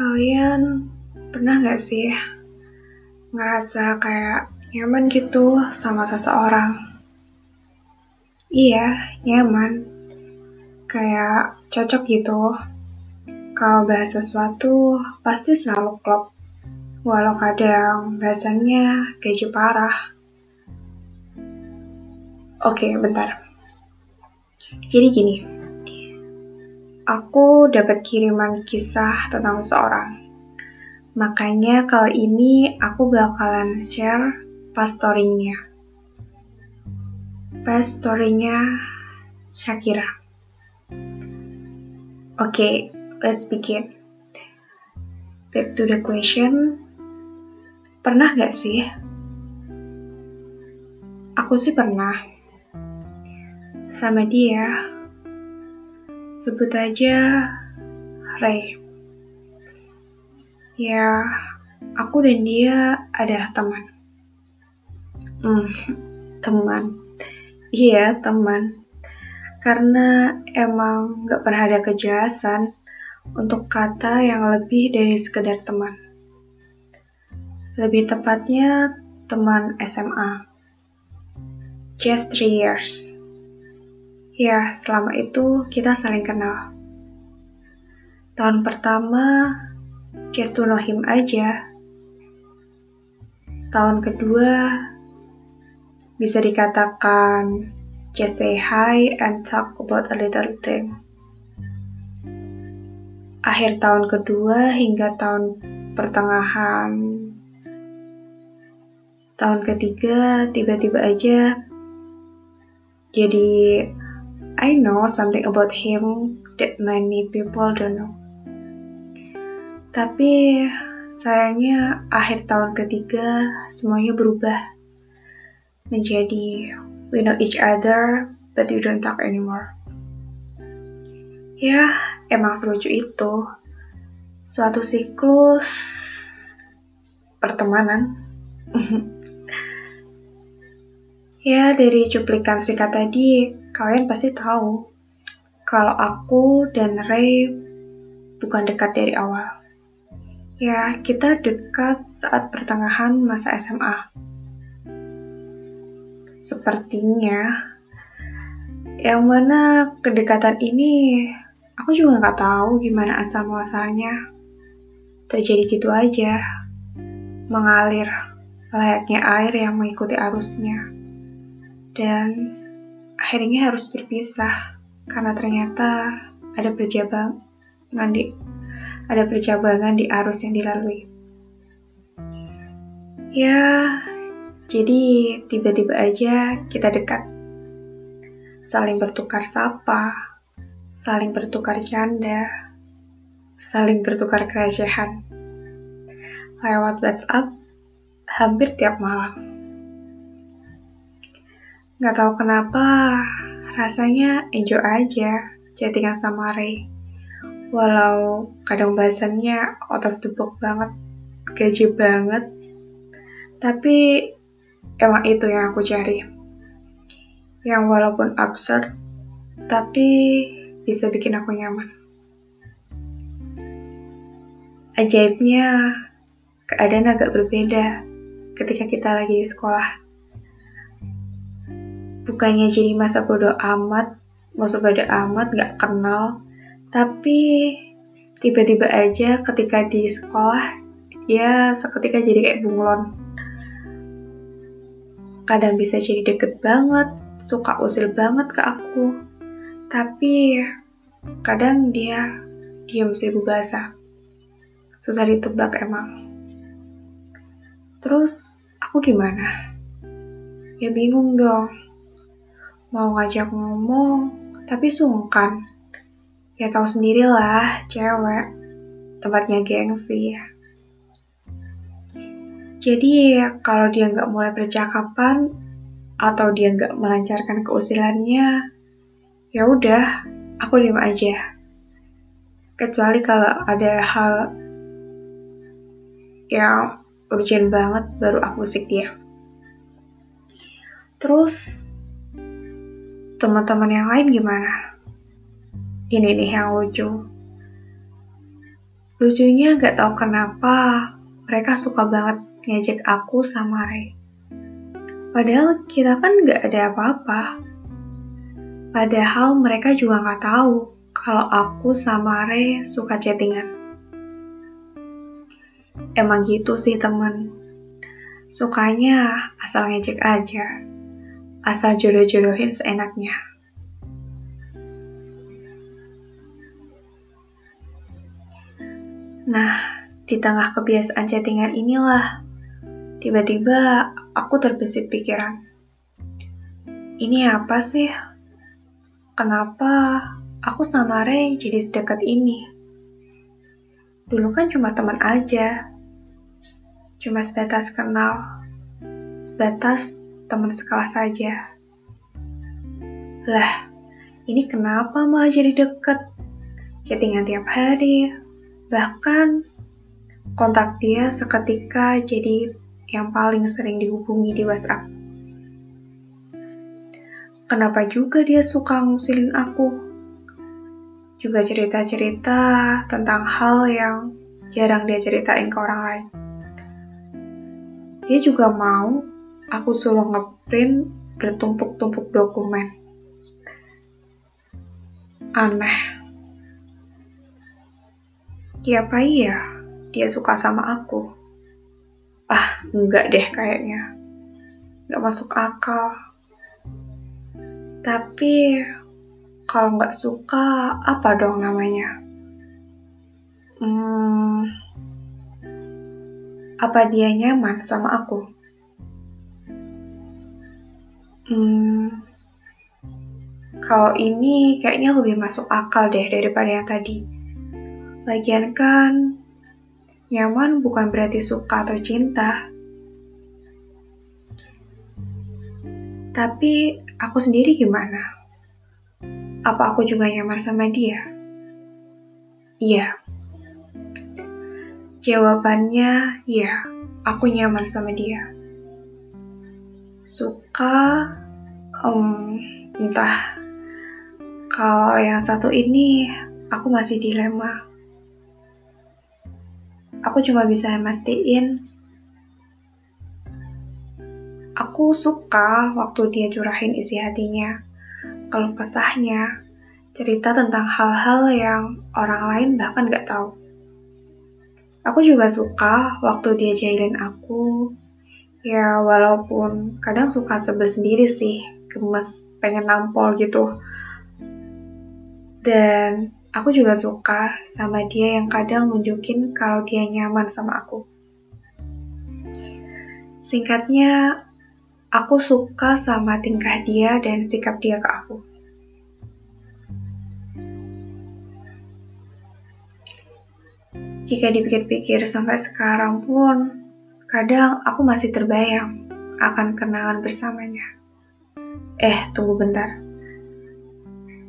Kalian pernah gak sih ngerasa kayak nyaman gitu sama seseorang? Iya, nyaman. Kayak cocok gitu. Kalau bahas sesuatu, pasti selalu klop. Walau kadang bahasanya gaji parah. Oke, bentar. Jadi gini, aku dapat kiriman kisah tentang seseorang. Makanya kali ini aku bakalan share pas story-nya. Pas story-nya Shakira. Oke, okay, let's begin. Back to the question. Pernah gak sih? Aku sih pernah. Sama dia, Sebut aja Ray. Ya, aku dan dia adalah teman. Hmm, teman. Iya, teman. Karena emang gak pernah ada kejelasan untuk kata yang lebih dari sekedar teman. Lebih tepatnya, teman SMA. Just three years. Ya, selama itu kita saling kenal. Tahun pertama, just know him aja. Tahun kedua, bisa dikatakan just say hi and talk about a little thing. Akhir tahun kedua hingga tahun pertengahan tahun ketiga tiba-tiba aja jadi I know something about him that many people don't know. Tapi sayangnya akhir tahun ketiga semuanya berubah menjadi we know each other but we don't talk anymore. Ya, emang selucu itu. Suatu siklus pertemanan. ya, dari cuplikan singkat tadi, Kalian pasti tahu kalau aku dan Ray bukan dekat dari awal. Ya, kita dekat saat pertengahan masa SMA. Sepertinya, yang mana kedekatan ini aku juga nggak tahu gimana asal muasalnya. Terjadi gitu aja, mengalir layaknya air yang mengikuti arusnya. Dan akhirnya harus berpisah karena ternyata ada percabangan di ada percabangan di arus yang dilalui. Ya, jadi tiba-tiba aja kita dekat. Saling bertukar sapa, saling bertukar canda, saling bertukar kerecehan. Lewat WhatsApp hampir tiap malam. Gak tahu kenapa, rasanya enjoy aja chattingan sama Ray. Walau kadang bahasannya out of the box banget, gaji banget. Tapi emang itu yang aku cari. Yang walaupun absurd, tapi bisa bikin aku nyaman. Ajaibnya, keadaan agak berbeda ketika kita lagi di sekolah bukannya jadi masa bodoh amat, masa bodoh amat gak kenal, tapi tiba-tiba aja ketika di sekolah dia seketika jadi kayak bunglon. Kadang bisa jadi deket banget, suka usil banget ke aku, tapi kadang dia diam seribu bahasa. Susah ditebak emang. Terus aku gimana? Ya bingung dong mau ngajak ngomong, tapi sungkan. Ya tahu sendirilah, cewek. Tempatnya gengsi. Jadi kalau dia nggak mulai percakapan atau dia nggak melancarkan keusilannya, ya udah, aku diam aja. Kecuali kalau ada hal yang urgent banget, baru aku usik dia. Terus Teman-teman yang lain gimana? Ini nih yang lucu. Lucunya gak tahu kenapa mereka suka banget ngejek aku sama Ray. Padahal kita kan gak ada apa-apa. Padahal mereka juga gak tahu kalau aku sama Ray suka chattingan. Emang gitu sih temen. Sukanya asal ngejek aja. Asal jodoh-jodohin seenaknya. Nah, di tengah kebiasaan chattingan inilah, tiba-tiba aku terbesit pikiran. Ini apa sih? Kenapa aku sama Ray jadi sedekat ini? Dulu kan cuma teman aja. Cuma sebatas kenal. Sebatas teman sekelas saja. Lah, ini kenapa malah jadi deket? Chattingan tiap hari, Bahkan kontak dia seketika jadi yang paling sering dihubungi di WhatsApp. Kenapa juga dia suka ngusilin aku? Juga cerita-cerita tentang hal yang jarang dia ceritain ke orang lain. Dia juga mau aku suruh ngeprint bertumpuk-tumpuk dokumen. Aneh. Apa iya dia suka sama aku? Ah, enggak deh kayaknya. Enggak masuk akal. Tapi, kalau nggak suka, apa dong namanya? Hmm, apa dia nyaman sama aku? Hmm, kalau ini kayaknya lebih masuk akal deh daripada yang tadi. Lagian kan, nyaman bukan berarti suka atau cinta. Tapi aku sendiri gimana? Apa aku juga nyaman sama dia? Iya. Jawabannya iya, aku nyaman sama dia. Suka, um, entah. Kalau yang satu ini, aku masih dilema aku cuma bisa mastiin aku suka waktu dia curahin isi hatinya kalau kesahnya cerita tentang hal-hal yang orang lain bahkan gak tahu aku juga suka waktu dia jahilin aku ya walaupun kadang suka sebel sendiri sih gemes pengen nampol gitu dan Aku juga suka sama dia yang kadang nunjukin kalau dia nyaman sama aku. Singkatnya, aku suka sama tingkah dia dan sikap dia ke aku. Jika dipikir-pikir sampai sekarang pun, kadang aku masih terbayang akan kenangan bersamanya. Eh, tunggu bentar.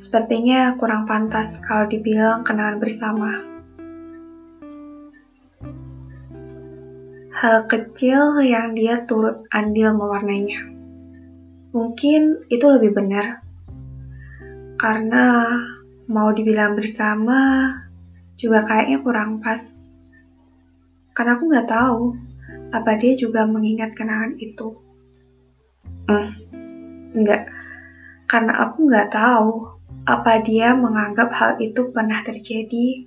Sepertinya kurang pantas kalau dibilang kenangan bersama. Hal kecil yang dia turut andil mewarnainya. Mungkin itu lebih benar. Karena mau dibilang bersama juga kayaknya kurang pas. Karena aku nggak tahu apa dia juga mengingat kenangan itu. Hmm, enggak. Karena aku nggak tahu apa dia menganggap hal itu pernah terjadi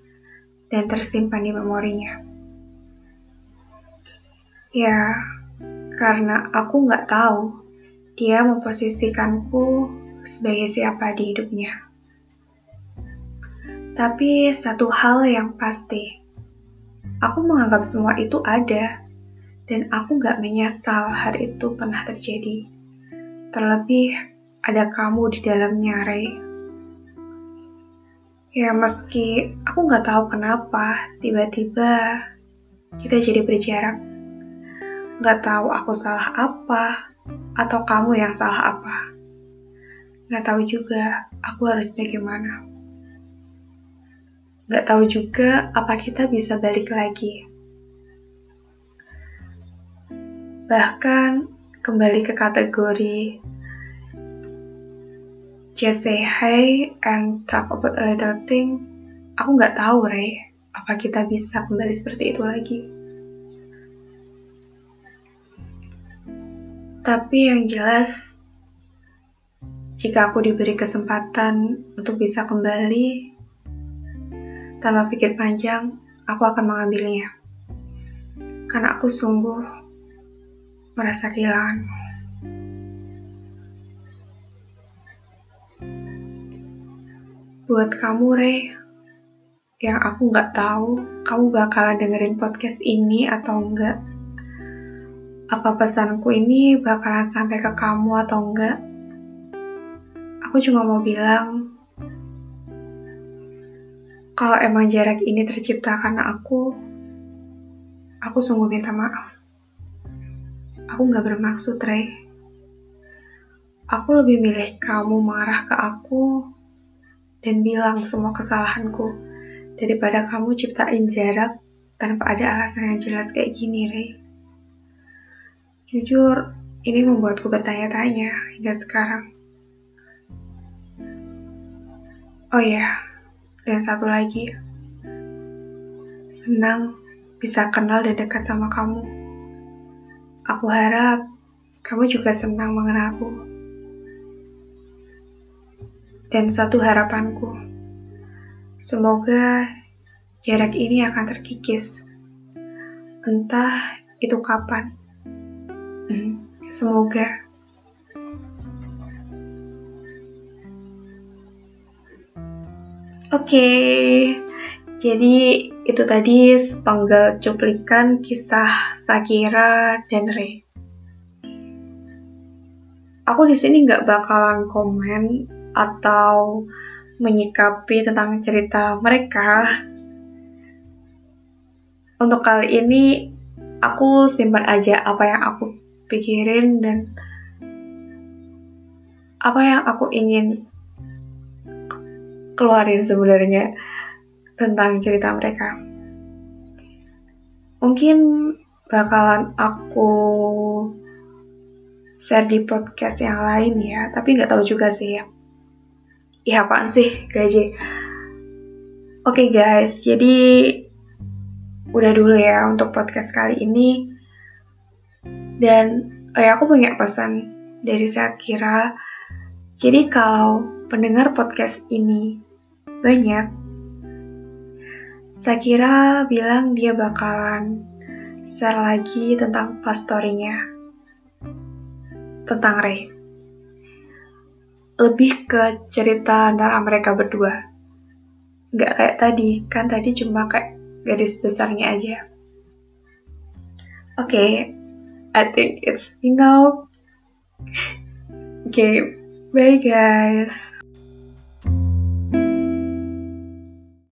dan tersimpan di memorinya? Ya, karena aku nggak tahu dia memposisikanku sebagai siapa di hidupnya. Tapi satu hal yang pasti, aku menganggap semua itu ada, dan aku nggak menyesal hari itu pernah terjadi. Terlebih, ada kamu di dalamnya, Ray. Ya meski aku nggak tahu kenapa tiba-tiba kita jadi berjarak. Nggak tahu aku salah apa atau kamu yang salah apa. Nggak tahu juga aku harus bagaimana. Nggak tahu juga apa kita bisa balik lagi. Bahkan kembali ke kategori just say hi and talk about a little thing, aku nggak tahu, Ray. apa kita bisa kembali seperti itu lagi. Tapi yang jelas, jika aku diberi kesempatan untuk bisa kembali, tanpa pikir panjang, aku akan mengambilnya. Karena aku sungguh merasa kehilangan. Buat kamu, Rey, yang aku nggak tahu kamu bakalan dengerin podcast ini atau enggak. Apa pesanku ini bakalan sampai ke kamu atau enggak? Aku cuma mau bilang, kalau emang jarak ini tercipta karena aku, aku sungguh minta maaf. Aku nggak bermaksud, Rey. Aku lebih milih kamu marah ke aku dan bilang semua kesalahanku daripada kamu ciptain jarak tanpa ada alasan yang jelas kayak gini, Rey. Jujur, ini membuatku bertanya-tanya hingga sekarang. Oh ya, dan satu lagi. Senang bisa kenal dan dekat sama kamu. Aku harap kamu juga senang mengenalku. Dan satu harapanku, Semoga jarak ini akan terkikis. Entah itu kapan. Semoga. Oke, okay. Jadi itu tadi sepenggal cuplikan kisah Sakira dan Rey. Aku di sini nggak bakalan komen atau menyikapi tentang cerita mereka. Untuk kali ini, aku simpan aja apa yang aku pikirin dan apa yang aku ingin keluarin sebenarnya tentang cerita mereka. Mungkin bakalan aku share di podcast yang lain ya, tapi nggak tahu juga sih ya. Iya apaan sih gaji? Oke okay guys, jadi udah dulu ya untuk podcast kali ini. Dan oh ya aku punya pesan dari Sakira. Jadi kalau pendengar podcast ini banyak, Sakira bilang dia bakalan share lagi tentang pastorinya tentang Ray lebih ke cerita antara mereka berdua. Gak kayak tadi, kan tadi cuma kayak gadis besarnya aja. Oke, okay, I think it's enough. Oke, okay, bye guys.